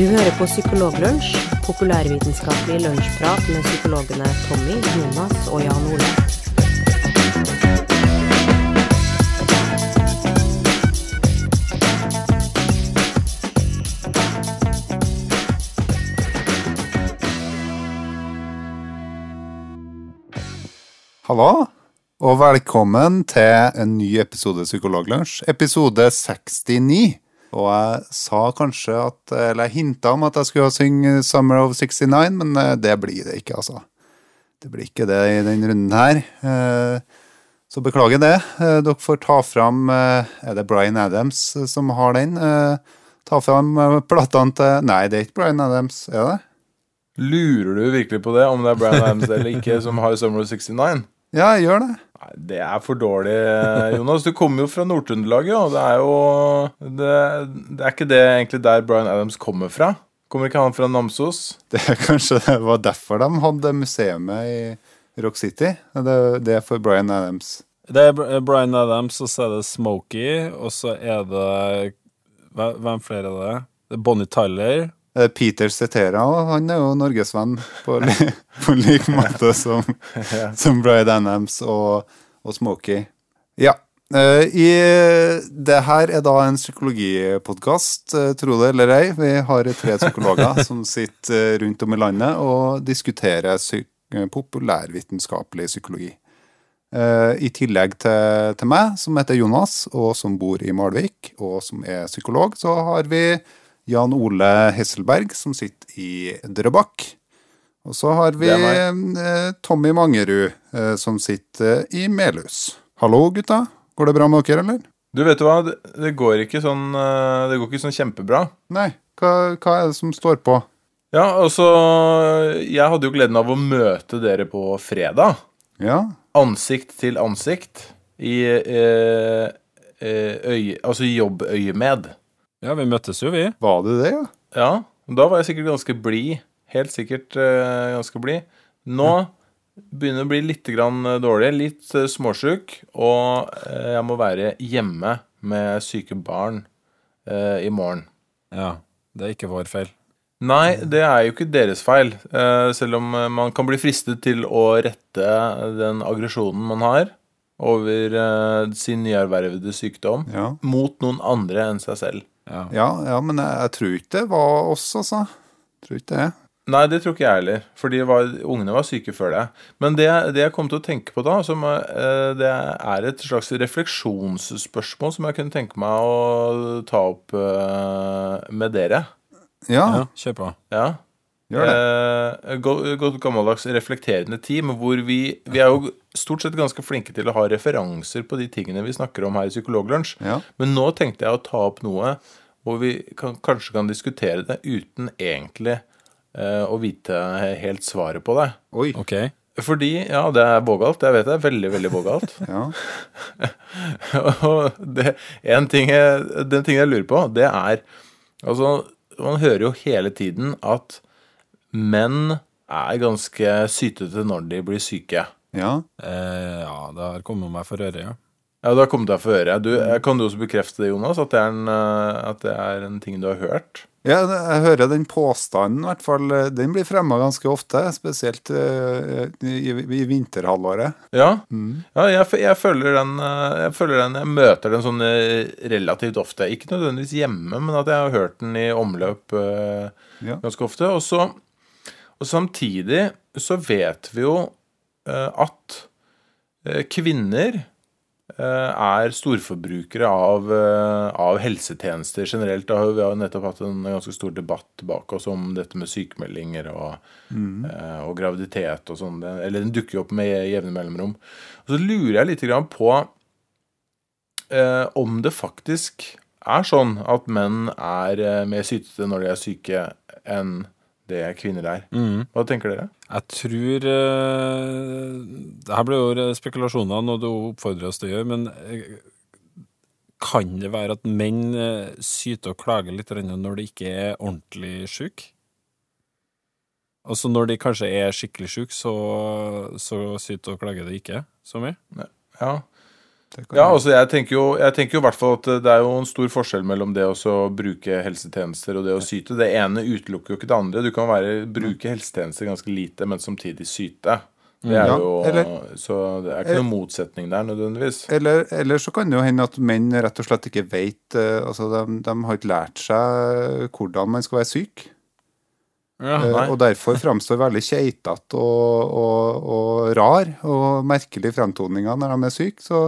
Du hører på Psykologlunsj, populærvitenskapelig lunsjprat med psykologene Tommy, Jonas og Jan Ole. Hallo, og velkommen til en ny episode Psykologlunsj. Episode 69. Og jeg sa kanskje at Eller jeg hinta om at jeg skulle synge Summer of 69, men eh, det blir det ikke, altså. Det blir ikke det i den runden her. Eh, Så beklager det. Eh, Dere får ta fram Er det Bryan Adams som har den? Ta fram platene til Nei, det er ikke Bryan Adams, er det? Lurer du virkelig på det, om det er Bryan Adams eller ikke, som har Summer of 69? Ja, jeg gjør det. Nei, det er for dårlig, Jonas. Du kommer jo fra Nord-Trøndelag, og Det er jo det, det er ikke det egentlig der Bryan Adams kommer fra? Kommer ikke han fra Namsos? Det er Kanskje det var derfor de hadde museet i Rock City. Det, det er for Bryan Adams. Det er Br- Bryan Adams, og så er det Smokey, og så er det Hvem flere er det? Det er Bonnie Tyler. Eh, Peter Cetera, han er jo norgesvenn på, li, på lik måte som, som Bryan Adams og, og Smokie. Ja. eh, I, det her er da en psykologipodkast, eh, tro det eller ei. Vi har tre psykologer som sitter rundt om i landet og diskuterer populærvitenskapelig psykologi. I tillegg til, til meg, som heter Jonas, og som bor i Malvik, og som er psykolog, så har vi Jan Ole Hesselberg, som sitter i Drøbak. Og så har vi eh, Tommy Mangerud, eh, som sitter i Melhus. Hallo, gutta. Går det bra med dere, eller? Du, vet du hva? Det, går ikke sånn eh, Det går ikke sånn kjempebra. Nei. Hva, hva er det som står på? Ja, altså Jeg hadde jo gleden av å møte dere på fredag. Ja. Ansikt til ansikt. I eh, eh, øye... Altså jobbøyemed. Ja, vi møttes jo, vi. Var det det, ja? Ja, da var jeg sikkert ganske blid. Helt sikkert uh, ganske blid. Nå begynner det å bli litt grann eh, dårlig, litt uh, småsjuk, og uh, jeg må være hjemme med syke barn eh, i morgen. Ja. Det er ikke vår feil. Nei, det er jo ikke deres feil, eh, selv om man kan bli fristet til å rette den aggresjonen man har over sin nyervervede sykdom, Ja, mot noen andre enn seg selv. Ja. ja, ja men jeg, jeg tror ikke det var oss, altså. Tror ikke det. Nei, det tror ikke jeg heller. Fordi var, ungene var syke før det. Men det, det jeg kom til å tenke på da, som eh, det er et slags refleksjonsspørsmål som jeg kunne tenke meg å ta opp eh, med dere. Ja, ja, kjør på. Ja. Gjør det. Eh, Godt gammeldags reflekterende team, hvor vi, vi er jo stort sett ganske flinke til å ha referanser på de tingene vi snakker om her i Psykologlunsj. Ja. Men nå tenkte jeg å ta opp noe hvor vi kan, kanskje kan diskutere det uten egentlig eh, å vite helt svaret på det. Oi. OK. Fordi, ja, det er vågalt. Jeg vet det. Veldig, veldig vågalt. Og det, en ting jeg, den tingen jeg lurer på, det er Altså, man hører jo hele tiden at menn er ganske sytete når de blir syke. ja. Eh, ja, det har kommet meg for øre, ja. Ja, det har kommet deg for øre. Du, kan du også bekrefte det, Jonas? At det, en, eh, at det er en ting du har hørt? Ja, jeg hører den påstanden, i hvert fall. eh, Den blir fremma ganske ofte, spesielt eh, i, i vinterhalvåret. Ja, ja jeg, jeg, føler den, eh, jeg føler den Jeg møter den sånn eh, relativt ofte. Ikke nødvendigvis hjemme, men at jeg har hørt den i omløp eh, Ja. ganske ofte. Og, så, og samtidig så vet vi jo eh, at eh, kvinner eh, er storforbrukere av, av helsetjenester generelt. Da har Vi har nettopp hatt en ganske stor debatt bak oss om dette med sykemeldinger og, mm. og graviditet og sånn. Eller den dukker jo opp med jevne mellomrom. Og så lurer jeg litt grann på eh, om det faktisk er sånn at menn er mer sytete når de er syke, enn det kvinner der. Mm. Hva tenker dere? Jeg tror eh, Det her blir jo spekulasjoner, noe du oppfordrer oss til å gjøre, men eh, kan det være at menn eh, syter og klager litt når de ikke er ordentlig syke? Altså når de kanskje er skikkelig syke, så, så syter og klager de ikke så mye? Ja. Ja, altså jeg tenker jo jeg tenker jo hvert fall at det er jo en stor forskjell mellom det å bruke helsetjenester og det å syte. Det ene utelukker jo ikke det andre. Du kan være, bruke helsetjenester ganske lite, men samtidig syte. Det er Ja, jo, eller- så det er ikke noen motsetning der nødvendigvis. Eller, eller så kan det jo hende at menn rett og slett ikke vet eh, Altså, de, de har ikke lært seg hvordan man skal være syk. Ja. eh, og derfor framstår veldig keitete og, og, og rar og merkelig fremtoninger når de er syke. Så,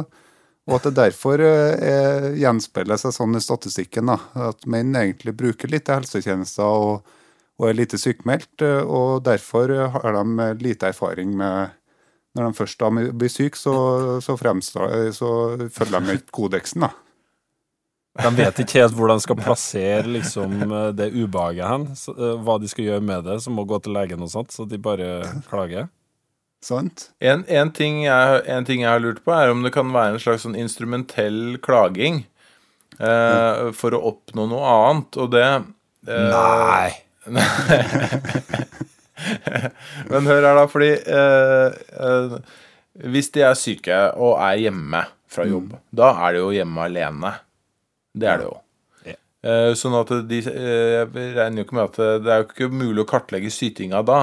og at det derfor eh, er, gjenspeiler seg sånn i statistikken. da, At menn egentlig bruker lite helsetjenester og, og er lite sykmeldt. eh, Og derfor har de lite erfaring med Når de først blir syke, så, så, fremstår, så følger de ikke kodeksen. da. De vet ikke helt hvor de skal plassere liksom, eh, det ubehaget hen. Eh, hva de skal gjøre med det, som å gå til legen og sånt. Så de bare klager. Sant? En, en, ting jeg, en ting jeg har lurt på, er om det kan være en slags sånn instrumentell klaging eh, for å oppnå noe annet, og det eh, Nei! Men hør her, da, fordi eh, eh, Hvis de er syke og er hjemme fra jobb, da er de jo hjemme alene. Det er det jo. Eh, sånn at de eh, Jeg regner jo ikke med at det, det er jo ikke mulig å kartlegge sytinga da,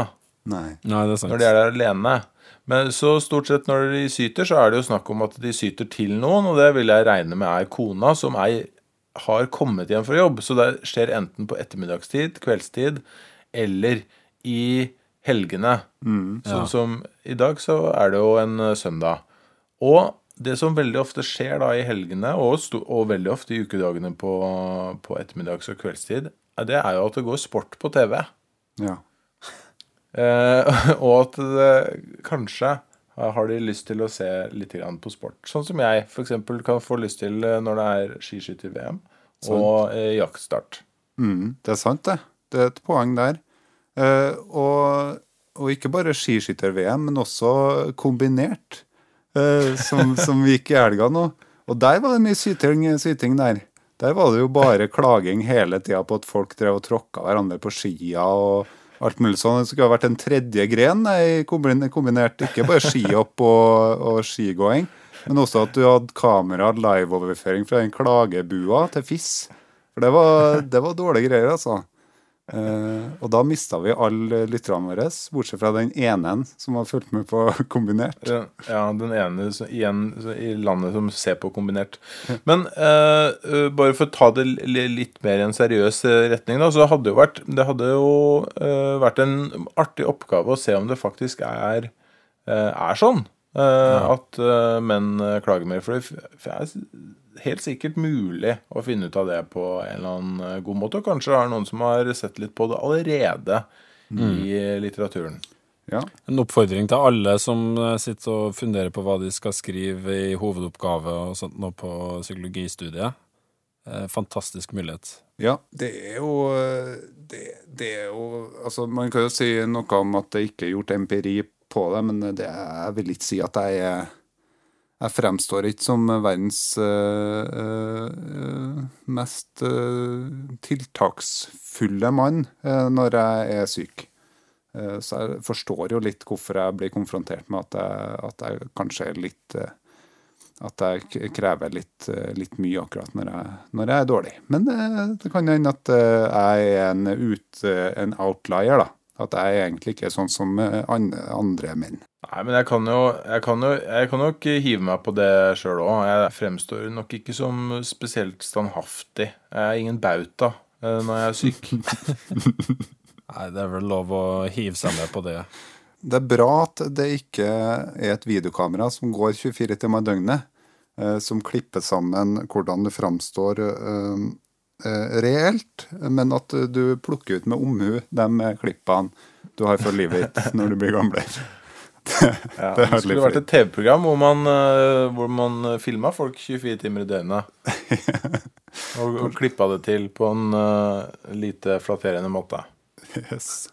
Nei. Nei, det er sant. når de er der alene. Men så stort sett når de syter, så er det jo snakk om at de syter til noen, og det vil jeg regne med er kona, som ei har kommet hjem fra jobb. Så det skjer enten på ettermiddagstid, kveldstid, eller i helgene. Sånn Ja. som i dag, så er det jo en eh, søndag. Og det som veldig ofte skjer da i helgene, og, og veldig ofte i ukedagene på, på ettermiddags- og kveldstid, det er jo at det går sport på TV. Ja. Eh, og at det, kanskje har de lyst til å se litt grann på sport. Sånn som jeg f.eks. kan få lyst til eh, når det er skiskytter-VM og eh, jaktstart. Mm, det er sant, det. Det er et poeng der. Eh, og, og ikke bare skiskytter-VM, men også kombinert, eh, som, som gikk i helga nå. Og der var det mye syting, syting der. Der var det jo bare klaging hele tida på at folk drev og tråkka hverandre på skia og alt mulig sånn. Det skulle ha vært en tredje gren i kombinert, ikke bare skihopp og, og skigåing, men også at du hadde kamera liveoverføring fra den klagebua til FIS. For det var, det var dårlige greier, altså. Eh, og da mista vi alle lytterne våre, bortsett fra den ene som har fulgt med på kombinert. Ja, den ene så, igjen så, i landet som ser på kombinert. Men uh, uh, bare for å ta det litt mer i en seriøs retning, da, så hadde jo vært, det hadde jo vært en artig oppgave å se om det faktisk er, er sånn. Ja. At menn klager mer. For det helt sikkert mulig å finne ut av det på en eller annen eh, god måte. Og kanskje det er noen som har sett litt på det allerede i eh, litteraturen. Ja. En oppfordring til alle som eh, sitter og funderer på hva de skal skrive i hovedoppgave og sånt nå på psykologistudiet. Eh, Fantastisk mulighet. Ja, det er jo det, det er jo Altså, man kan jo si noe om at det ikke er gjort empiri på det, men det, jeg vil ikke si at jeg er Jeg fremstår ikke som verdens øh, mest øh, tiltaksfulle mann øh, når jeg er syk. Eh, Så jeg forstår jo litt hvorfor jeg blir konfrontert med at jeg, at jeg kanskje er litt eh, At jeg krever litt, eh, litt mye akkurat når jeg, når jeg er dårlig. Men det, kan hende at eh, jeg er en, ut, eh, en outlier, da. At jeg egentlig ikke er sånn som eh, andre menn. Nei, men jeg kan jo Jeg kan, jo, jeg kan nok hive meg på det sjøl òg. Jeg fremstår nok ikke som spesielt standhaftig. Jeg er ingen bauta eh, når jeg er syk. Nei, det er vel lov å hive seg med på det. Det er bra at det ikke er et videokamera som går 24 timer i døgnet, eh, som klipper sammen hvordan du framstår eh, reelt, men at du plukker ut med omhu de klippene du har for livet ditt når du blir gamlere. Ja, Det er det skulle vært et TV-program hvor man, uh, hvor man filma folk 24 timer i døgnet. og, og klippa det til på en uh, lite flatterende måte. Yes.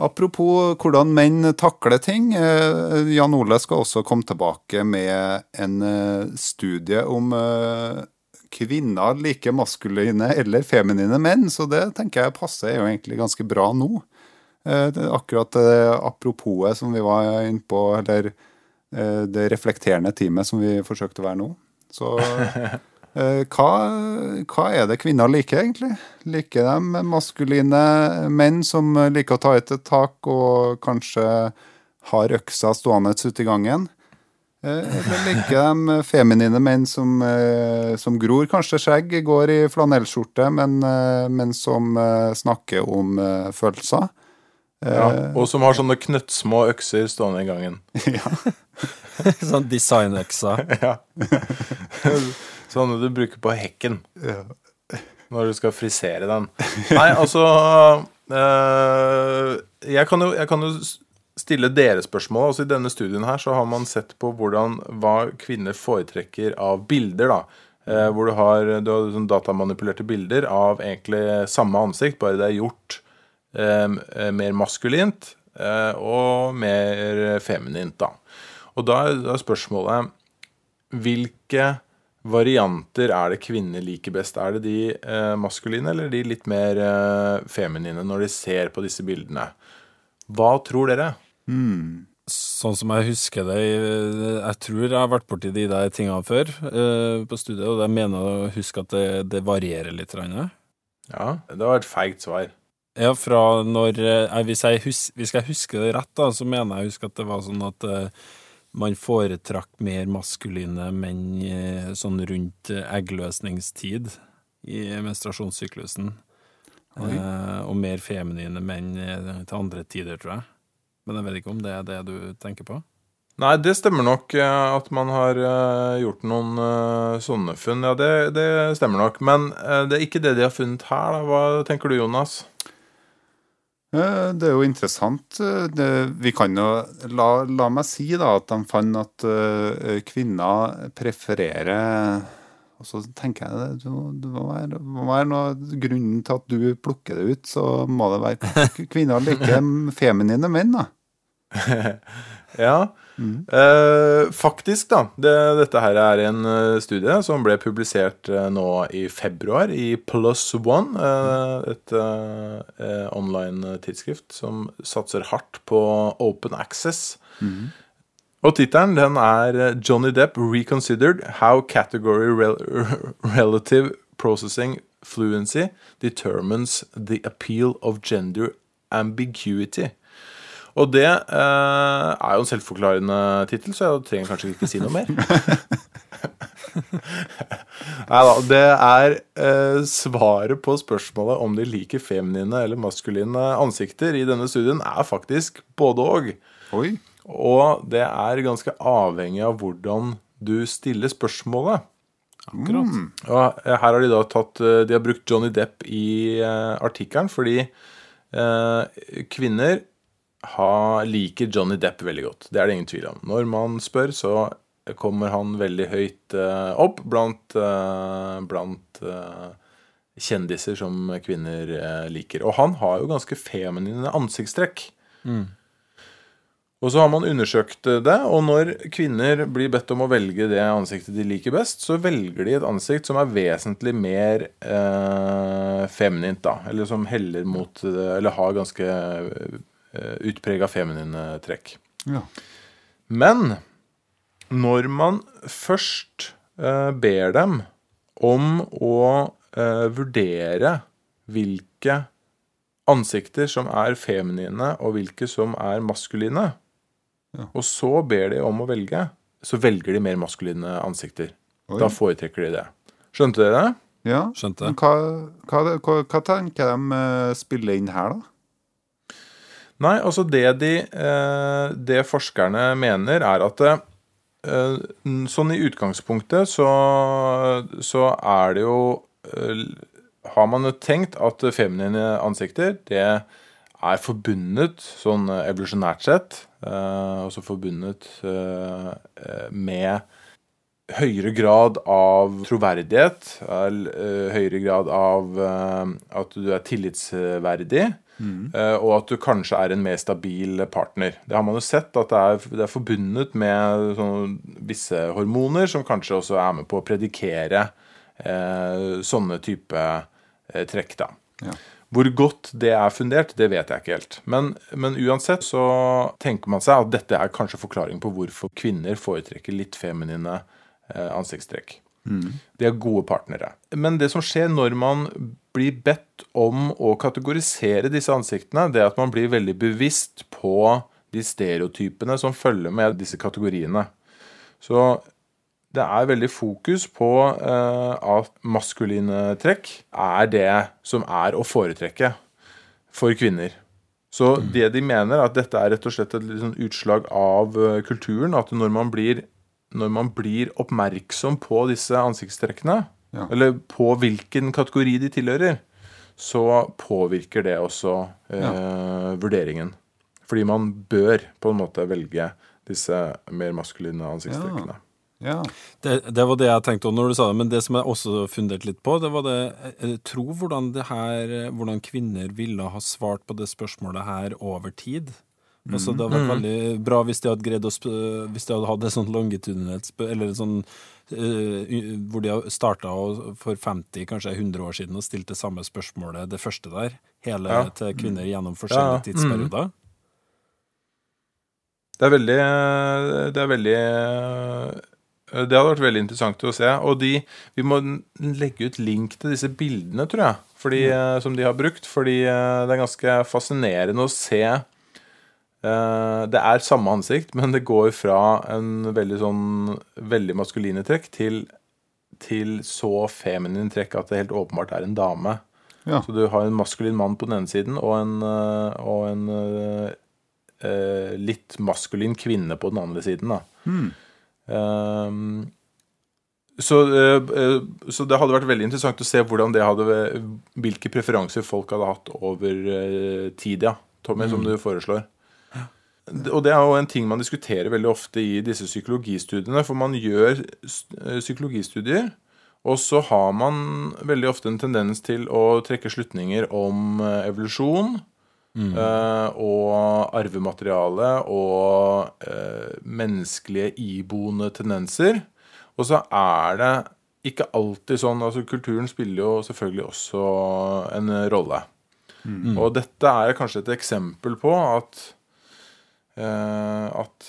Apropos hvordan menn takler ting. eh, Jan Ole skal også komme tilbake med en eh, studie om eh, kvinner like maskuline eller feminine menn, så det tenker jeg passer jo egentlig ganske bra nå. Eh, Akkurat det apropos som vi var inne på, eller eh, det reflekterende teamet som vi forsøkte å være nå. Så eh, hva, hva er det kvinner liker, egentlig? Liker de maskuline menn som liker å ta ut et tak og kanskje har øksa stående ute i gangen? Eller liker de feminine menn som, som gror kanskje skjegg, går i flanellskjorte, men, men som snakker om følelser? Ja, og som har sånne knøttsmå økser stående i gangen. ja. sånn designøkser. Ja. Sånne du bruker på hekken når du skal frisere den. Nei, altså øh, jeg, kan jo, jeg kan jo stille dere spørsmål. Altså I denne studien her så har man sett på hvordan, hva kvinner foretrekker av bilder. da. Eh, hvor du har, du har sånn datamanipulerte bilder av egentlig samme ansikt, bare det er gjort eh, mer maskulint eh, og mer feminint. da. Og da er, da er spørsmålet hvilke varianter er det kvinner liker best? Er det de eh, maskuline eller de litt mer eh, feminine når de ser på disse bildene? Hva tror dere? Sånn som jeg husker det Jeg tror jeg har vært borti de der tingene før eh, på studiet, og jeg mener å huske at det, det varierer litt. Ja, det var et feigt svar. Ja, fra når eh, hvis, jeg hus, hvis jeg husker det rett, da, så mener jeg å at det var sånn at eh, man foretrakk mer maskuline menn eh, sånn rundt eggløsningstid i menstruasjonssyklusen. Eh, og mer feminine menn til andre tider, tror jeg. Men jeg vet ikke om det er det du tenker på? Nei, det stemmer nok at man har gjort noen sånne funn. Ja, det, det stemmer nok. Men det er ikke det de har funnet her. Da. Hva tenker du, Jonas? Eh, Det er jo interessant. Eh, Det, vi kan jo la, la meg si da at de fant at uh, kvinner prefererer Og så tenker jeg det, det, må- det må være, det må være noe grunnen til at du plukker det ut, så må det være kvinner liker feminine menn, da. Ja, eh, faktisk da. Det, dette her er en eh, studie som ble publisert eh, nå i februar i Plus One, eh, et eh, eh, online tidsskrift som satser hardt på open access. Og tittelen den er Johnny Depp reconsidered how category rel relative processing fluency determines the appeal of gender ambiguity. Og det eh, er jo en selvforklarende tittel, så jeg trenger kanskje ikke si noe mer. Nei da. Det er eh, svaret på spørsmålet om de liker feminine eller maskuline ansikter i denne studien, er faktisk både og. Oi. Og det er ganske avhengig av hvordan du stiller spørsmålet. Akkurat. Og eh, her har de da tatt eh, De har brukt Johnny Depp i eh, artikkelen fordi eh, kvinner har, liker Johnny Depp veldig godt. Det er det ingen tvil om. Når man spør, så kommer han veldig høyt uh, opp blant, uh, blant uh, kjendiser som kvinner liker. Og han har jo ganske feminine ansiktstrekk. Og så har man undersøkt det, og når kvinner blir bedt om å velge det ansiktet de liker best, så velger de et ansikt som er vesentlig mer eh, feminint, da. Eller som heller mot Eller har ganske utprega feminine trekk. Ja. Men når man først eh, ber dem om å eh, vurdere hvilke ansikter som er feminine, og hvilke som er maskuline, og så ber de om å velge, så velger de mer maskuline ansikter. Oi. Da foretrekker de det. Skjønte dere det? Ja. Skjønte. Men hva, hva, hva, hva tenker de eh, spiller inn her, da? Nei, altså det de eh, Det forskerne mener, er at eh, sånn i utgangspunktet så, så er det jo eh, Har man jo tenkt at feminine ansikter, det er forbundet sånn evolusjonært sett, også forbundet med høyere grad av troverdighet, høyere grad av at du er tillitsverdig, eh, og at du kanskje er en mer stabil partner. Det har man jo sett, at det er, det er forbundet med sånn, visse hormoner som kanskje også er med på å predikere eh, sånne type eh, trekk. da. Ja. Hvor godt det er fundert, det vet jeg ikke helt. Men, men, uansett så tenker man seg at dette er kanskje forklaring på hvorfor kvinner foretrekker litt feminine eh, ansiktstrekk. Mm. De er gode partnere. Men det som skjer når man blir bedt om å kategorisere disse ansiktene, det at man blir veldig bevisst på de stereotypene som følger med disse kategoriene. Så det er veldig fokus på eh, at maskuline trekk er det som er å foretrekke for kvinner. Så mm. det de mener, er at dette er rett og slett et liksom utslag av uh, kulturen. At når man, blir, når man blir oppmerksom på disse ansiktstrekkene, ja. eller på hvilken kategori de tilhører, så påvirker det også eh, ja. vurderingen. Fordi man bør på en måte velge disse mer maskuline ansiktstrekkene. Ja. Ja. Det, det, var det jeg tenkte når du sa det, men det som jeg også funderte litt på, det var det Tro hvordan det her Hvordan kvinner ville ha svart på det spørsmålet her over tid. Mm. Altså, det hadde vært mm. veldig bra hvis de hadde greid å Hvis de hadde hatt et sånt longitudinelt Eller sånn uh, hvor de starta for 50, kanskje 100 år siden og stilte samme spørsmålet, det første der, hele ja. til kvinner gjennom forskjellige ja. tidsperioder. Mm. Det er veldig Det er veldig Eh, det hadde vært veldig interessant å se. Og de, vi må legge ut link til disse bildene, tror jeg, fordi, mm. som de har brukt. Fordi eh, det er ganske fascinerende å se. Det er samme ansikt, men det går fra en veldig sånn veldig maskuline trekk til, til så feminine trekk at det helt åpenbart er en dame. Ja. Så du har en maskulin mann på den ene siden og en, og en uh, litt maskulin kvinne på den andre siden. da. Hmm. Um, så, eh, eh, så, det hadde vært veldig interessant å se hadde, hvilke preferanser folk hadde hatt over uh, tid, ja. Tommy, mm. som du foreslår. Og det er jo en ting man diskuterer veldig ofte i disse psykologistudiene. For man gjør psykologistudier, og så har man veldig ofte en tendens til å trekke slutninger om evolusjon Mm. Uh, og arvemateriale og menneskelige iboende tendenser. Og så er det ikke alltid sånn altså Kulturen spiller jo selvfølgelig også en rolle. Mm. Og dette er kanskje et eksempel på at at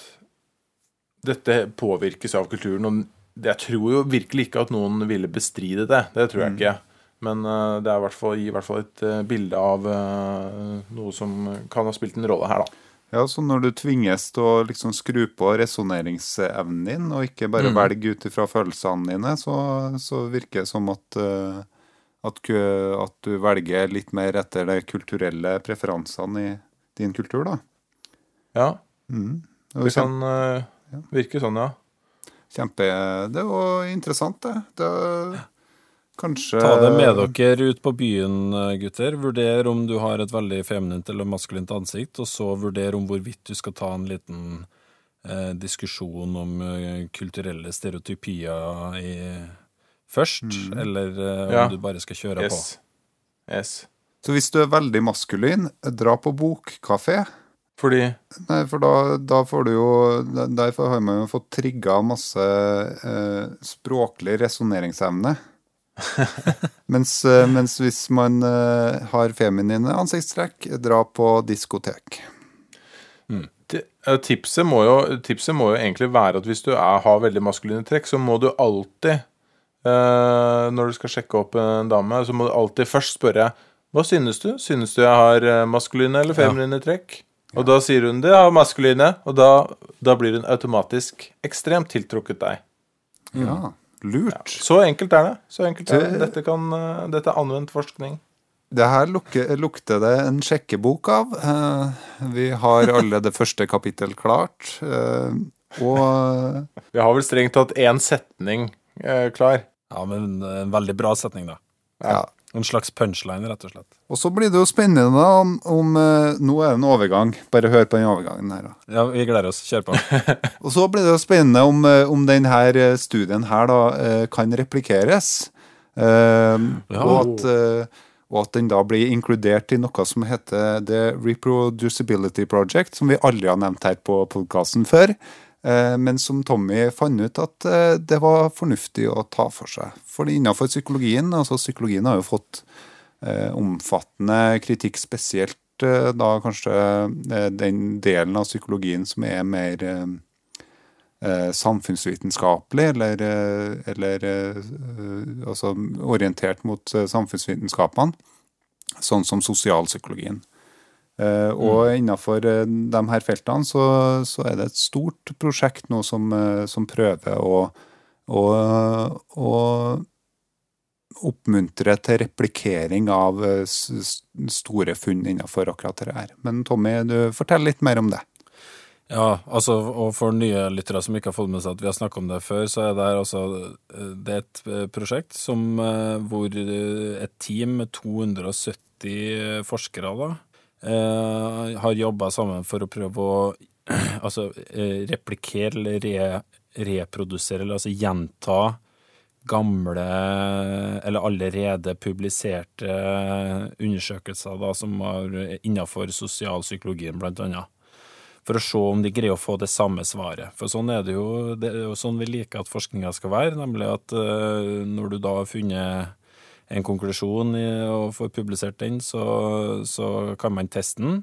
dette påvirkes av kulturen. Og jeg tror jo virkelig ikke at noen ville bestride det. Det tror jeg mm. ikke. Men uh, det er hvert fall, gir i hvert fall et uh, bilde av noe som kan ha spilt en rolle her, da. Ja, så når du tvinges til å liksom skru på resonneringsevnen din, og ikke bare mm. velge ut ifra følelsene dine, så, så, virker det som at, at, at, du velger litt mer etter de kulturelle preferansene i din kultur, da. Ja. Mm. Det kan virke sånn, ja. Kjempe Det var interessant, det. det Kanskje Ta det med dere ut på byen, gutter. Vurder om du har et veldig feminint eller maskulint ansikt, og så vurder om hvorvidt du skal ta en liten eh, diskusjon om eh, kulturelle stereotypier i, først, mm. eller eh, om ja. du bare skal kjøre yes. på. Yes. Så hvis du er veldig maskulin, dra på bokkafé. Fordi Nei, for da, da, får du jo Derfor har man jo fått trigga masse eh, språklig resonneringsevne. mens, eh, mens, hvis man eh, har feminine ansiktstrekk, dra på diskotek. Mm. Tipset, må jo, tipset, må jo, egentlig være at hvis du er, har veldig maskuline trekk, så må du alltid, eh, når du skal sjekke opp en dame, så må du alltid først spørre hva synes du? Synes du jeg har maskuline eller feminine ja. trekk? Og ja. da sier hun det, ja, maskuline, og da, da blir hun automatisk ekstremt tiltrukket deg. Ja. Lurt. Ja, så enkelt er det. Så enkelt er det. Dette, kan, eh, dette er anvendt forskning. Det her lukter, lukter det en sjekkebok av. Eh, vi har alle det første kapittel klart. Eh, og Vi har vel strengt tatt én setning klar. Ja, men en veldig bra setning, da. Ja. En slags punchline, rett og slett. Og så blir det jo spennende om, om uh, Nå er det en overgang. Bare hør på den overgangen her. Da. Ja, vi gleder oss. Kjør på. og så blir det jo spennende om, uh, om denne eh, studien her da kan replikkeres. Ja. Og at og at den da blir inkludert i noe som heter The Reproducibility Project, som vi aldri har nevnt her på podkasten før, men som Tommy fant ut at det var fornuftig å ta for seg. For innenfor psykologien, altså psykologien har jo fått eh, omfattende kritikk, spesielt eh, da kanskje eh, den delen av psykologien som er mer eh, eh, samfunnsvitenskapelig, eller, eh, eller eh, altså orientert mot eh, samfunnsvitenskapene, sånn som sosialpsykologien. Eh, og innenfor eh, de her feltene så, så er det et stort prosjekt nå som, eh, som prøver å, å, å oppmuntre til replikering av store funn innenfor akkurat det her. Men Tommy, du fortell litt mer om det. Ja, altså, og for nye lyttere som ikke har fått med seg at vi har snakket om det før, så er det her altså Det er et prosjekt som, hvor et team med 270 forskere da, har jobba sammen for å prøve å altså, eh, replikere eller re, reprodusere, eller altså gjenta gamle eller allerede publiserte undersøkelser da, som var innenfor sosialpsykologien, blant annet for å se om de greier å få det samme svaret. For sånn er det jo, det er jo sånn vi liker at forskninga skal være, nemlig at eh, når du da har funnet en konklusjon i, og får publisert den, så, så kan man teste den.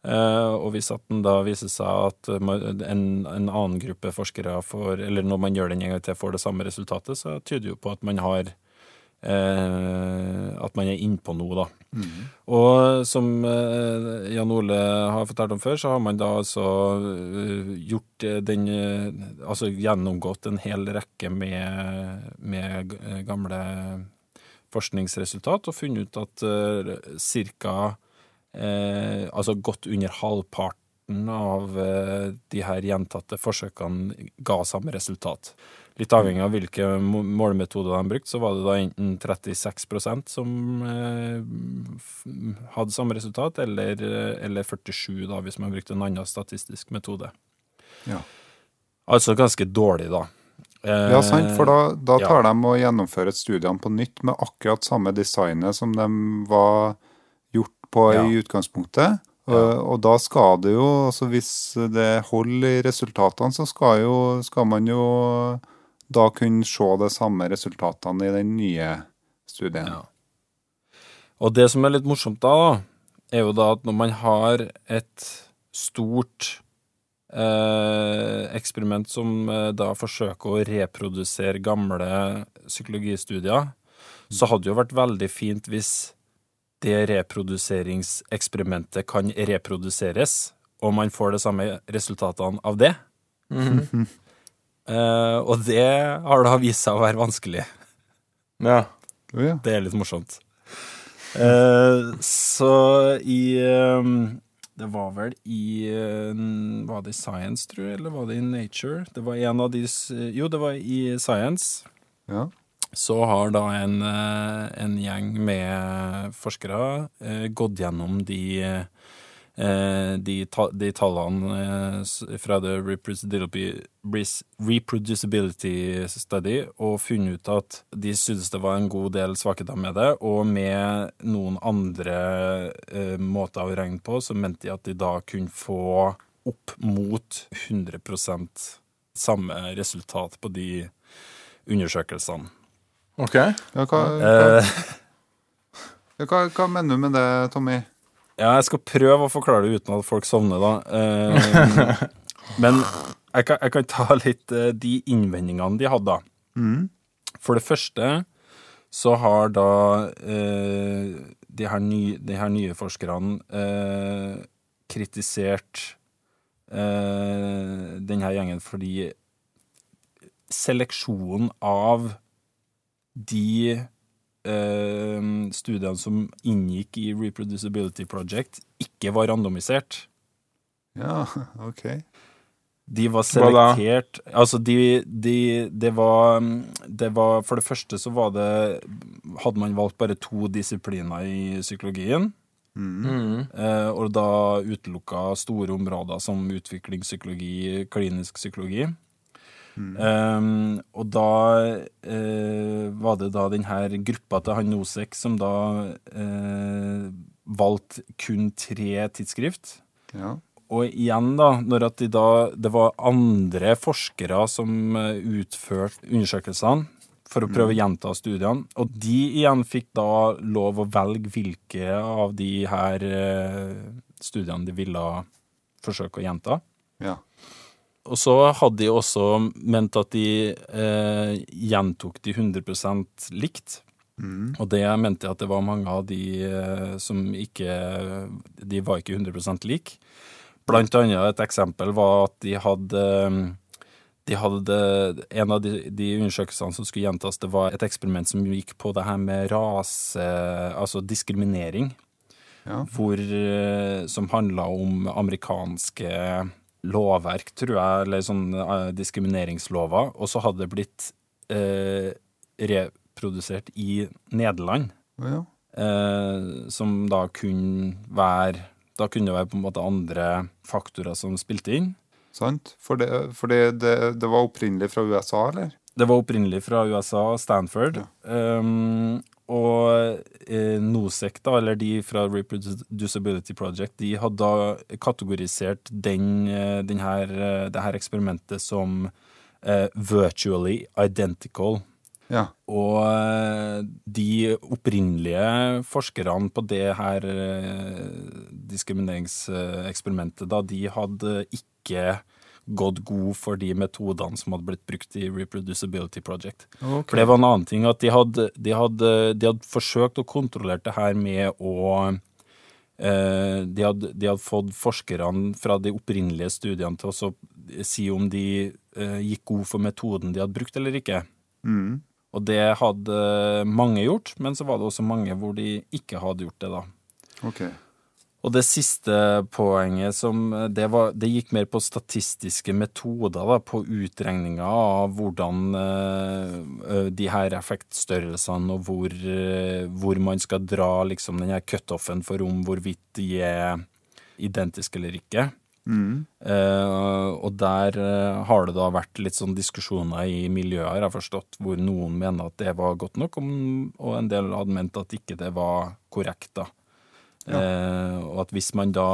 Uh, og hvis at den da viser seg at en, en annen gruppe forskere får, eller når man gjør den en gang til, får det samme resultatet, så tyder jo på at man har uh, at man er innpå noe, da. Og som uh, Jan Ole har fortalt om før, så har man da altså gjort den Altså gjennomgått en hel rekke med, med gamle forskningsresultat og funnet ut at uh, ca. Eh, altså godt under halvparten av eh, de her gjentatte forsøkene ga samme resultat. Litt avhengig av hvilke må- målemetoder de brukte, så var det da enten 36% som hadde samme resultat, eller, eller 47 da, hvis man brukte en annen statistisk metode. Ja. Altså ganske dårlig, da. Eh, Ja, sant, for da, da ja. tar de og gjennomfører studiene på nytt med akkurat samme designet som de var gjort på Ja. i utgangspunktet. Og, og da skal det jo, altså hvis det holder i resultatene, så skal, jo, skal man jo da kunne se de samme resultatene i den nye studien. Ja. Og det som er litt morsomt da, er jo da at når man har et stort eh, eksperiment som eh, da forsøker å reprodusere gamle psykologistudier, så hadde det jo vært veldig fint hvis det reproduseringseksperimentet kan reproduseres, og man får de samme resultatene av det. Eh, og det har da vist seg å være vanskelig. Ja. Ja. Det er litt morsomt. Eh, så i eh, Det var vel i eh, Var det i Science, tror jeg, eller var det i Nature? Det var en av de Jo, det var i Science. Ja. Så har da en, eh, en gjeng med forskere eh, gått gjennom de eh, de, ta, de tallene eh, fra The reproducibility, Study og funnet ut at de syntes det var en god del svakheter med det, og med noen andre eh, måter å regne på, så mente de at de da kunne få opp mot 100% samme resultat på de undersøkelsene. OK. Ja, hva, hva, Eh, ja, hva, hva mener du med det, Tommy? Ja, jeg skal prøve å forklare det uten at folk sovner, da. Eh, men jeg kan, jeg kan ta litt eh, de innvendingene de hadde. da. For det første så har da eh, de, her ny, de her nye forskerne eh, kritisert eh, denne gjengen fordi seleksjonen av de eh, studiene som inngikk i Reproducibility Project, ikke var randomisert. Ja, ok. De var selektert Altså, de, de Det var Det var For det første så var det Hadde man valgt bare to disipliner i psykologien, Mm. eh, og da utelukka store områder som utviklingspsykologi, klinisk psykologi. Um, og da uh, var det da denne gruppa til han Nosek som da uh, valgte kun tre tidsskrift. Ja. Og igjen, da, når at de da Det var andre forskere som eh, utførte undersøkelsene. for å prøve å gjenta studiene. Og de igjen fikk da lov å velge hvilke av de her studiene de ville forsøke å gjenta. Ja. Og så hadde de også ment at de eh, gjentok de 100% likt. Og det mente jeg at det var mange av de eh, som ikke De var ikke 100% lik. Blant annet et eksempel var at de hadde de hadde, En av de, de undersøkelsene som skulle gjentas, det var et eksperiment som gikk på det her med rase Altså diskriminering. Ja. Hvor, eh, som handla om amerikanske lovverk, tror jeg, eller sånn eh, diskrimineringslover. Og så hadde det blitt eh, reprodusert i Nederland. Ja. Eh, som da kunne være Da kunne det være på en måte andre faktorer som spilte inn. Sant? For, det, for det, det, det var opprinnelig fra USA, eller? Det var opprinnelig fra USA, Stanford. Um, og eh, NOSEC, da, eller de fra Reproducibility Project, de hadde da kategorisert den, eh, den her, eh, det her eksperimentet som eh, virtually identical. Ja. Og de opprinnelige forskerne på det her diskrimineringseksperimentet, da, de hadde ikke gått god for de metodene som hadde blitt brukt i Reproducibility Project. Okay. For det var en annen ting at de hadde, de hadde, de hadde forsøkt å kontrollere det her med å eh, de, hadde, de hadde fått forskerne fra de opprinnelige studiene til å si om de eh, gikk god for metoden de hadde brukt eller ikke. Mm. Og det hadde mange gjort, men så var det også mange hvor de ikke hadde gjort det, da. Ok. Og det siste poenget som det, var, det gikk mer på statistiske metoder, da, på utregninga av hvordan uh, de her effektstørrelsene og hvor, uh, hvor man skal dra liksom den her cutoffen for om hvorvidt de er identiske eller ikke. Mm. Uh, og der uh, har det da vært litt sånn diskusjoner i miljøet, har jeg forstått, hvor noen mener at det var godt nok, om, og en del hadde ment at ikke det var korrekt, da. Eh, og at hvis man da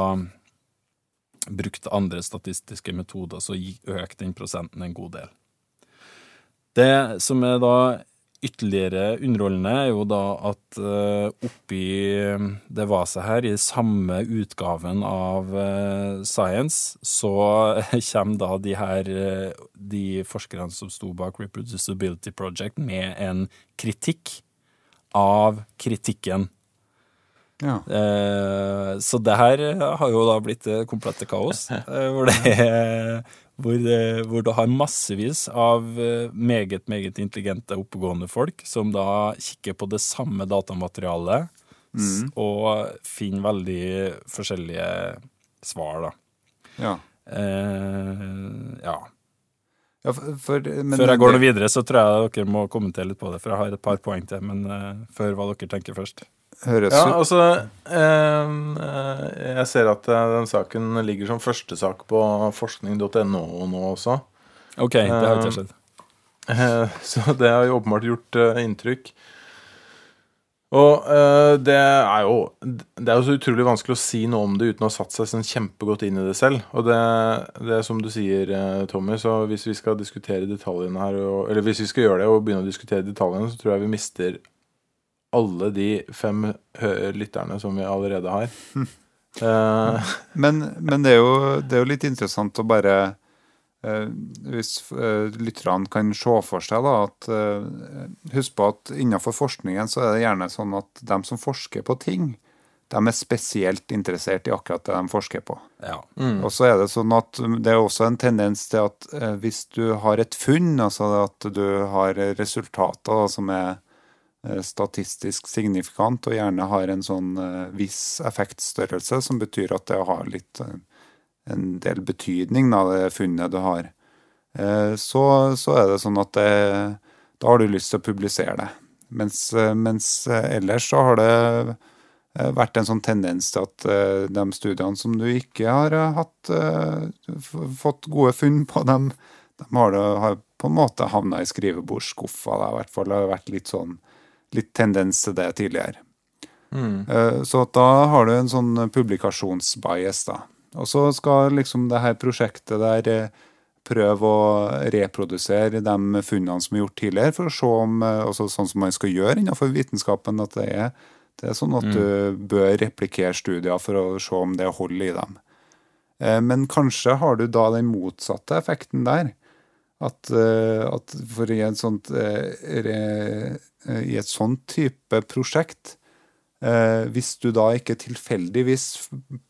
brukte andre statistiske metoder, så økte den prosenten en god del. Det som er da ytterligere underholdende, er jo da at eh, oppi det vaset her, i samme utgaven av eh, Science, så kommer da de her eh, de forskerne som sto bak Reproducibility Project, med en kritikk av kritikken. Ja. Eh, så det her har jo da blitt det komplette kaos, eh, hvor, det hvor, det, hvor du har massevis av eh, meget, meget intelligente, oppegående folk som da kikker på det samme datamaterialet mm. og finner veldig forskjellige svar, da. ja. Eh, ja. ja for, for, men Før jeg går noe videre, så tror jeg dere må kommentere litt på det, for jeg har et par poeng til, men eh, før hva dere tenker først. Høres Ja, ut altså eh, eh, Jeg ser at eh, den saken ligger som førstesak på forskning.no nå også. OK, det har ikke skjedd. Eh, Så det har jo åpenbart gjort eh, inntrykk. Og eh, det er jo Det er jo så utrolig vanskelig å si noe om det uten å ha satt seg sånn kjempegodt inn i det selv. Og det, det er som du sier, Tommy, så hvis vi skal diskutere detaljene her, og, eller hvis vi skal gjøre det og begynne å diskutere detaljene, så tror jeg vi mister alle de fem lytterne som vi allerede har. uh, Men, men det, er jo, det er jo litt interessant å bare uh, Hvis uh, lytterne kan se for seg da, at Husk på at innenfor forskningen så er det gjerne sånn at de som forsker på ting, de er spesielt interessert i akkurat det de forsker på. Ja. Og så er det sånn at det er også en tendens til at hvis du har et funn, altså at du har resultater som er statistisk signifikant, og gjerne har en sånn eh, viss effektstørrelse, som betyr at det har litt eh, en del betydning, da, det funnet du har, eh, så, så er det sånn at det, da har du lyst til å publisere det. Mens, eh, mens eh, ellers så har det eh, vært en sånn tendens til at eh, de studiene som du ikke har eh, hatt eh, fått gode funn på, dem, de har, det, har på en måte havna i skrivebordsskuffa. da, I hvert fall har det vært litt sånn litt tendens til det tidligere. Mm. Så at da har du en sånn publikasjonsbias, da. Og så skal liksom det her prosjektet der eh, prøve å reprodusere de funnene som er gjort tidligere, for å se om, også altså sånn som man skal gjøre innenfor vitenskapen, at det er, det er sånn at du bør replikere studier for å se om det holder i dem. Eh, Men kanskje har du da den motsatte effekten der. At, eh, at for i, en sånt, eh, re, eh, i et sånt type prosjekt eh, Hvis du da ikke tilfeldigvis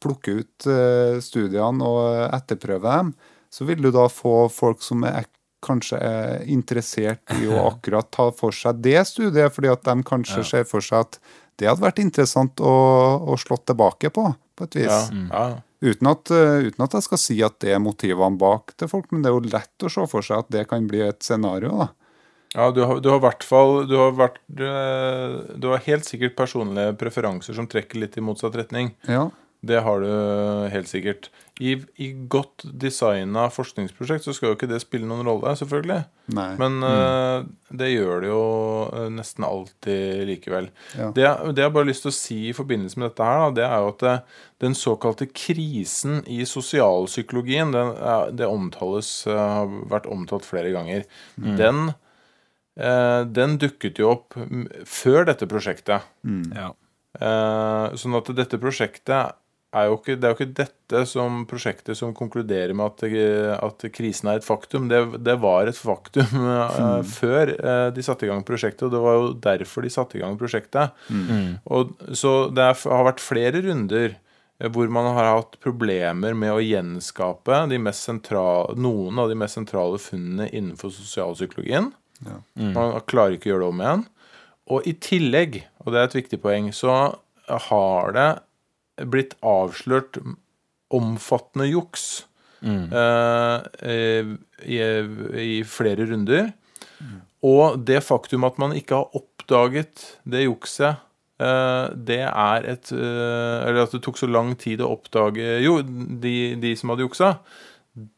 plukker ut eh, studiene og etterprøver dem, så vil du da få folk som er kanskje er interessert i å akkurat ta for seg det studiet, fordi at de kanskje ser for seg at det hadde vært interessant å, å slå tilbake på, på et vis. Ja, ja. Uten at, eh, uten at jeg skal si at det er motivene bak til folk, men det er jo lett å se for seg at det kan bli et scenario. da. Ja, du har, du har hvert fall du har, vært, du, du har helt sikkert personlige preferanser som trekker litt i motsatt retning. Ja, Det har du helt sikkert. I, i godt designa forskningsprosjekt så skal jo ikke det spille noen rolle, selvfølgelig. nei. Men eh, det gjør det jo eh, nesten alltid likevel. Ja. Det, det jeg bare har lyst til å si i forbindelse med dette her, da, det er jo at det, den såkalte krisen i sosialpsykologien, den, det omtales, eh, har vært omtalt flere ganger. Den, eh, den dukket jo opp mm, før dette prosjektet. Ja. Eh, sånn at dette prosjektet er jo ikke, det er jo ikke dette som prosjektet som konkluderer med at, at krisen er et faktum. Det, det var et faktum eh, før eh, de satte i gang prosjektet, og det var jo derfor de satte i gang prosjektet. Og, så det er, har vært flere runder eh, hvor man har hatt problemer med å gjenskape de mest sentrale, noen av de mest sentrale funnene innenfor sosialpsykologien. Man klarer ikke å gjøre det om igjen. Og i tillegg, og det er et viktig poeng, så har det blitt avslørt omfattende juks mm. eh, i, i flere runder. Og det faktum at man ikke har oppdaget det jukset, eh, det er et eh, Eller at det tok så lang tid å oppdage Jo, de, de som hadde juksa.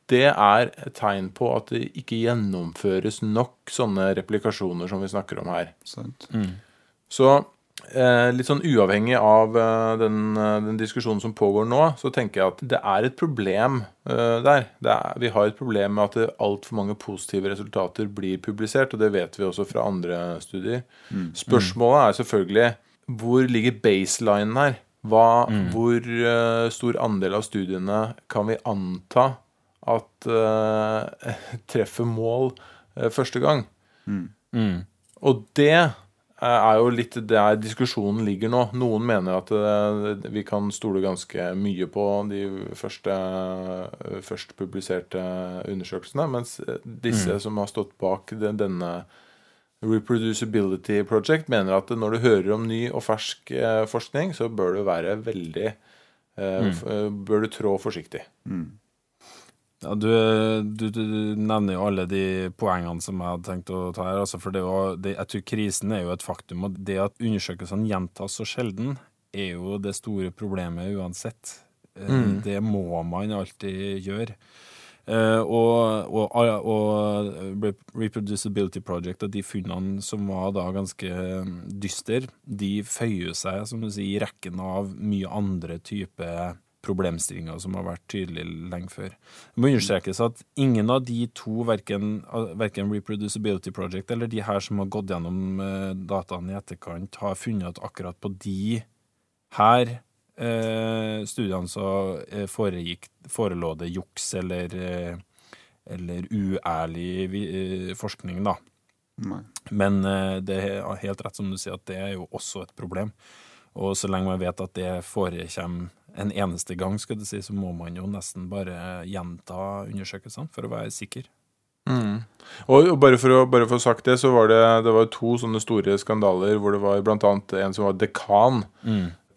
Det er et tegn på at det ikke gjennomføres nok sånne replikasjoner som vi snakker om her. Mm. Så eh, litt sånn uavhengig av eh, den, eh, den diskusjonen som pågår nå, så tenker jeg at det er et problem eh, der. Det er, vi har et problem med at altfor mange positive resultater blir publisert, og det vet vi også fra andre studier. Spørsmålet er selvfølgelig hvor ligger baselinen her? Hva, Hvor uh, stor andel av studiene kan vi anta at uh, treffer mål uh, første gang? Og det eh, er jo litt der diskusjonen ligger nå. Noen mener at uh, vi kan stole ganske mye på de første først publiserte undersøkelsene, mens disse disse som har stått bak den- denne Reproducibility Project, mener at når du hører om ny og fersk forskning, så bør du være veldig mm. Bør du trå forsiktig. Ja, du, du, du nevner jo alle de poengene som jeg hadde tenkt å ta her. Altså for det, var, det, jeg tror krisen er jo et faktum. Og det at undersøkelsene gjentas så sjelden, er jo det store problemet uansett. Mm. Det må man alltid gjøre. Uh, og, og, og Reproducibility Project og de funnene som var da ganske dyster, de føyer seg, som du sier, i rekken av mye andre typer problemstillinger som har vært tydelig lenge før. Det må understrekes at ingen av de to, verken, verken Reproducibility Project eller de her som har gått gjennom eh, dataene i etterkant, har funnet at akkurat på de her eh, studiene så eh, foregikk, forelå det juks eller, eh, eller uærlig forskning, da. Nei. Men det er helt rett som du sier, at det er jo også et problem. Og så lenge man vet at det forekommer en eneste gang, skal du si, så må man jo nesten bare gjenta undersøkelsene for å være sikker. Og og bare for å bare for å ha sagt det, så var det, det var to sånne store skandaler hvor det var annet en som var dekan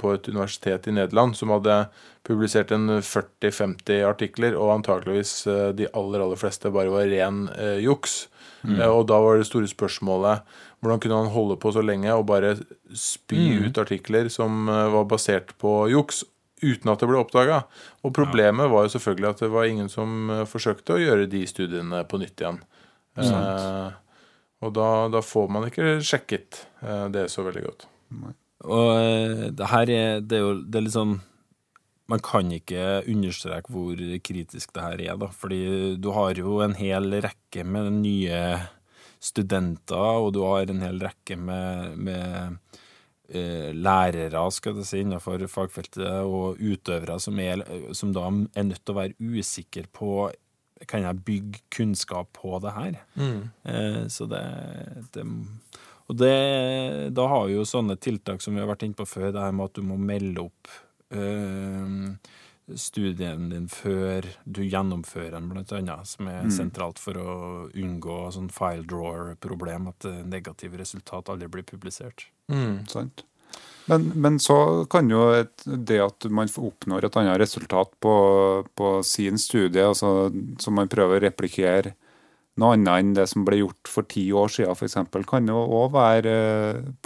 på et universitet i Nederland, som hadde publisert en 40-50 artikler, og antakeligvis eh, de aller, aller fleste bare var ren eh, juks. Eh, og da var det store spørsmålet hvordan kunne han holde på så lenge og bare spy ut artikler som eh, var basert på juks, uten at det ble oppdaga. Og problemet var jo selvfølgelig at det var ingen som eh, forsøkte å gjøre de studiene på nytt igjen. Eh, og da, da får man ikke sjekket eh, det så veldig godt. Og eh, det her er, det er jo det er sånn man kan ikke understreke hvor kritisk det her er, da. Fordi du har jo en hel rekke med nye studenter, og du har en hel rekke med, med lærere, skal jeg si, innenfor fagfeltet, og utøvere som, er, som da er nødt til å være usikre på kan jeg bygge kunnskap på det her. Eh, så det, det Og det, da har vi jo sånne tiltak som vi har vært inne på før, det her med at du må melde opp eh, studien din før du gjennomfører den, blant annet, som er sentralt for å unngå sånn file drawer-problem, at eh, negative resultat aldri blir publisert. Sant? Men, men så kan jo et, det at man oppnår et annet resultat på, på sin studie, altså, som man prøver å replikere noe annet enn det som ble gjort for ti år siden, f.eks., kan jo òg være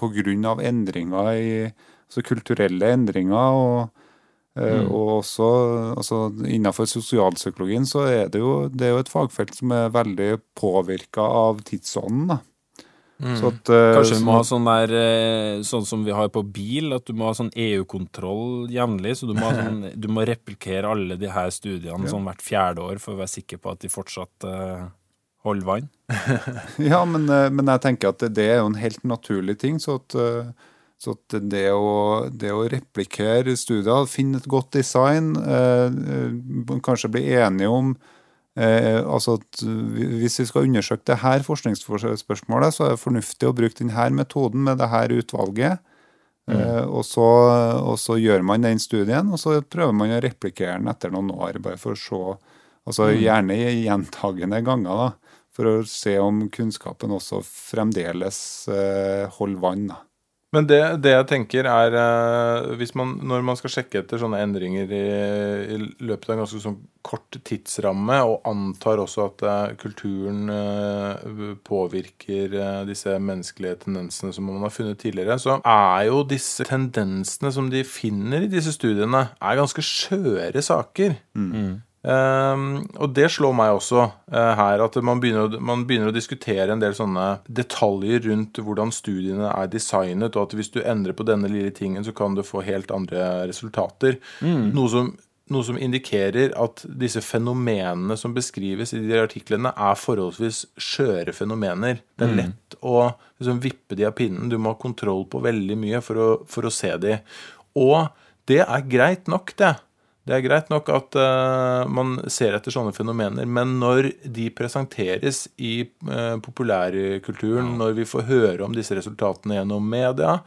eh, av endringer i altså kulturelle endringer. og eh, Og også altså Innenfor sosialpsykologien så er det jo, det er jo et fagfelt som er veldig påvirka av tidsånden. da. Så at, eh, Kanskje vi må ha sånn der eh, Sånn som vi har på bil, at du må ha sånn EU-kontroll jevnlig. Så du må, sånn, du må replikere alle de her studiene sånn hvert fjerde år for å være sikker på at de fortsatt uh, holder vann. Ja, men, men jeg tenker at det, det er jo en helt naturlig ting. Så at, eh, så at det, å, det å replikere studier, finne et godt design, eh, eh, kanskje bli enige om eh, altså at Hvis vi skal undersøke det her forskningsspørsmålet, så er det fornuftig å bruke denne metoden med det her utvalget. Eh, og, så, og så gjør man den studien, og så prøver man å replikere den etter noen år. bare for å se, altså Gjerne gjentagende ganger, da, for å se om kunnskapen også fremdeles eh, holder vann. da. Men det, det jeg tenker er eh, hvis man, Når man skal sjekke etter sånne endringer i, i løpet av en ganske sånn kort tidsramme, og antar også at eh, kulturen eh, påvirker disse menneskelige tendensene som man har funnet tidligere, så er jo disse tendensene som de finner i disse studiene, er ganske skjøre saker. Ehm, og det slår meg også uh, her, at man begynner, man begynner å diskutere en del sånne detaljer rundt hvordan studiene er designet, og at hvis du endrer på denne lille tingen, så kan du få helt andre resultater. Noe, som, noe som indikerer at disse fenomenene som beskrives i de artiklene, er forholdsvis skjøre fenomener. Det er lett å liksom, vippe de av pinnen. Du må ha kontroll på veldig mye for å, for å se de. Og det er greit nok, det. Det er greit nok at uh, man ser etter sånne fenomener, men når de presenteres i uh, populærkulturen, når vi får høre om disse resultatene gjennom media,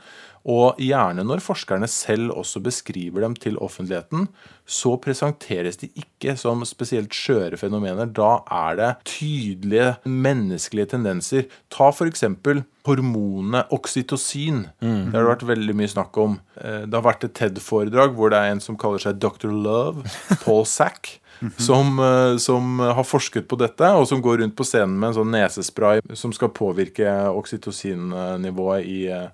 og gjerne når forskerne selv også beskriver dem til offentligheten, så presenteres de ikke som spesielt skjøre fenomener. Da er det tydelige menneskelige tendenser. Ta f.eks. hormonet oksytocin. Det har det vært veldig mye snakk om. Eh, Det har vært et TED-foredrag hvor det er en som kaller seg Dr. Love, Paul Sack. Som, eh, som har forsket på dette, og som går rundt på scenen med en sånn nesespray som skal påvirke oksytocinnivået i, eh,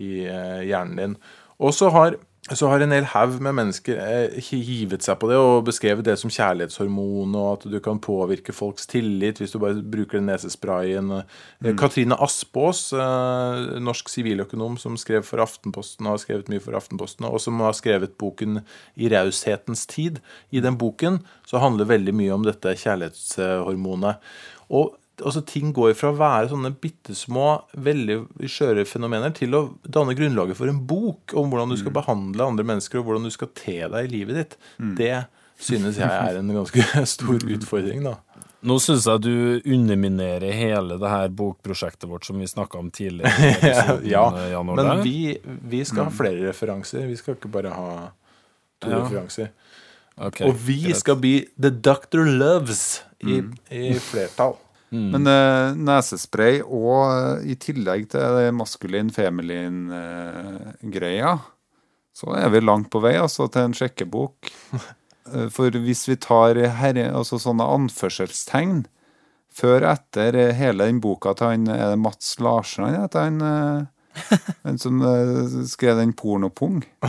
i eh, hjernen din. Og så har, så har en hel haug med mennesker eh, hivet seg på det og beskrevet det som kjærlighetshormon, og at du kan påvirke folks tillit hvis du bare bruker den nesesprayen. Mm. Katrine Aspås, eh, norsk siviløkonom som skrev for Aftenposten, har skrevet mye for Aftenposten, og som har skrevet boken 'I raushetens tid'. I den boken så handler veldig mye om dette kjærlighetshormonet. Og altså ting går fra å være sånne bitte små, veldig skjøre fenomener til å danne grunnlaget for en bok om hvordan du skal behandle andre mennesker, og hvordan du skal te deg i livet ditt. Det synes jeg er en ganske stor utfordring, da. Nå syns jeg du underminerer hele det her bokprosjektet vårt som vi snakka om tidligere. i episoden, ja, eh, Jan men vi, vi skal ha flere referanser. Vi skal ikke bare ha to Ja. referanser. Okay, Og vi greit. skal bli The Doctor Loves i, i flertall. Men uh, nesespray og uh, i tillegg til det maskulin-feminin-greia, så er vi langt på vei altså, til en sjekkebok. Eh, For hvis vi tar herre, altså sånne anførselstegn før og etter eh, hele den boka til han Er det Mats Larsen han heter? Han, eh, han som eh, skrev den Pornopung.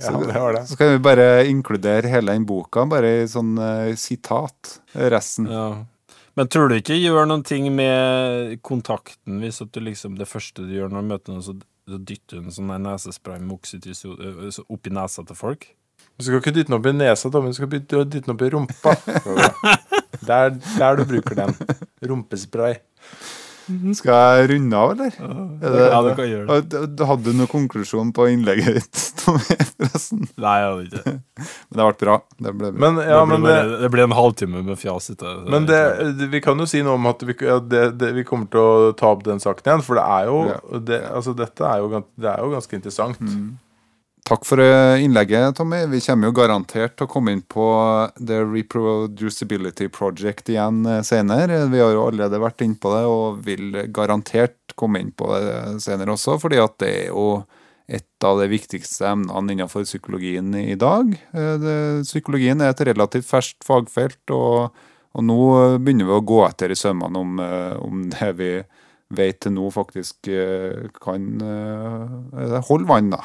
Ja, det var det. Så kan vi bare inkludere hele den boka, bare i sånn eh, sitat. Resten. Ja. Men tror du ikke gjør noen ting med kontakten hvis at du liksom det første du gjør når du møter noen, så, så dytter du en sånn nesespray med oksytocin opp i nesa til folk? Du skal ikke dytte den opp i nesa, men Du skal dytte den opp i rumpa. Der, der du bruker den. Rumpespray. Skal jeg runde av, eller? Ja, det, Ja, du kan gjøre det. Hadde du noen konklusjon på innlegget ditt, forresten? Nei, jeg hadde ikke. Men det ble bra. Det ble bra. Men, ja, det, men blir det, bare, det ble en halvtime med fjas. Men det, det- vi kan jo si noe om at vi, det, det, vi kommer til å ta opp den saken igjen. For det er jo, Ja. det, altså, dette er jo, det er jo ganske interessant. Takk for eh, innlegget, Tommy. Vi kommer jo garantert til å komme inn på The Reproducibility Project igjen eh, senere. Vi har jo allerede vært inn på det, og vil garantert komme inn på det senere også, fordi at det er jo et av de viktigste emnene innenfor psykologien i dag. Eh, psykologien er et relativt ferskt fagfelt, og, og nå begynner vi å gå etter i sømmene om, eh, om det vi vet til nå faktisk eh, kan eh, holde vann, da.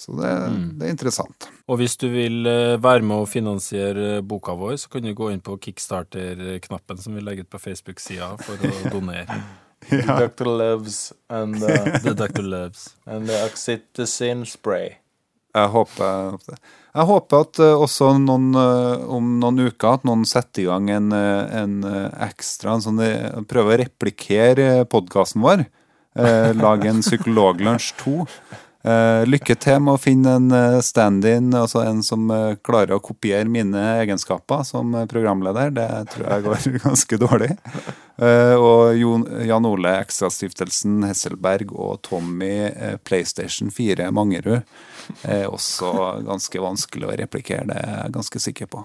Så det, det er interessant. Og hvis du vil eh, være med å finansiere boka vår, så kan du gå inn på kickstarter-knappen som vi legger ut på Facebook-sida for å donere. Dr. Loves and, uh, The Doctor Loves. and the oxytocin spray. Jeg håper, jeg håper at eh, også noen, eh, om noen uker at noen setter i gang en, eh, en eh, ekstra en sånn, eh, Prøver å replikere podkasten vår. Eh, lage en Psykologlunsj 2. Eh, lykke til med å finne en eh, stand-in, altså en som uh, klarer å kopiere mine egenskaper som programleder. Det tror jeg går ganske dårlig. Uh, og Jon, Jan Ole Ekstrastiftelsen Hesselberg og Tommy PlayStation 4 Mangerud er også ganske vanskelig å replikere, det er jeg ganske sikker på.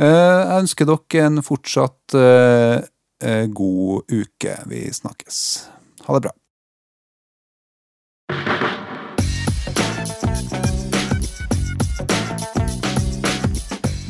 Jeg ønsker dere en fortsatt god uke. Vi snakkes. Ha det bra.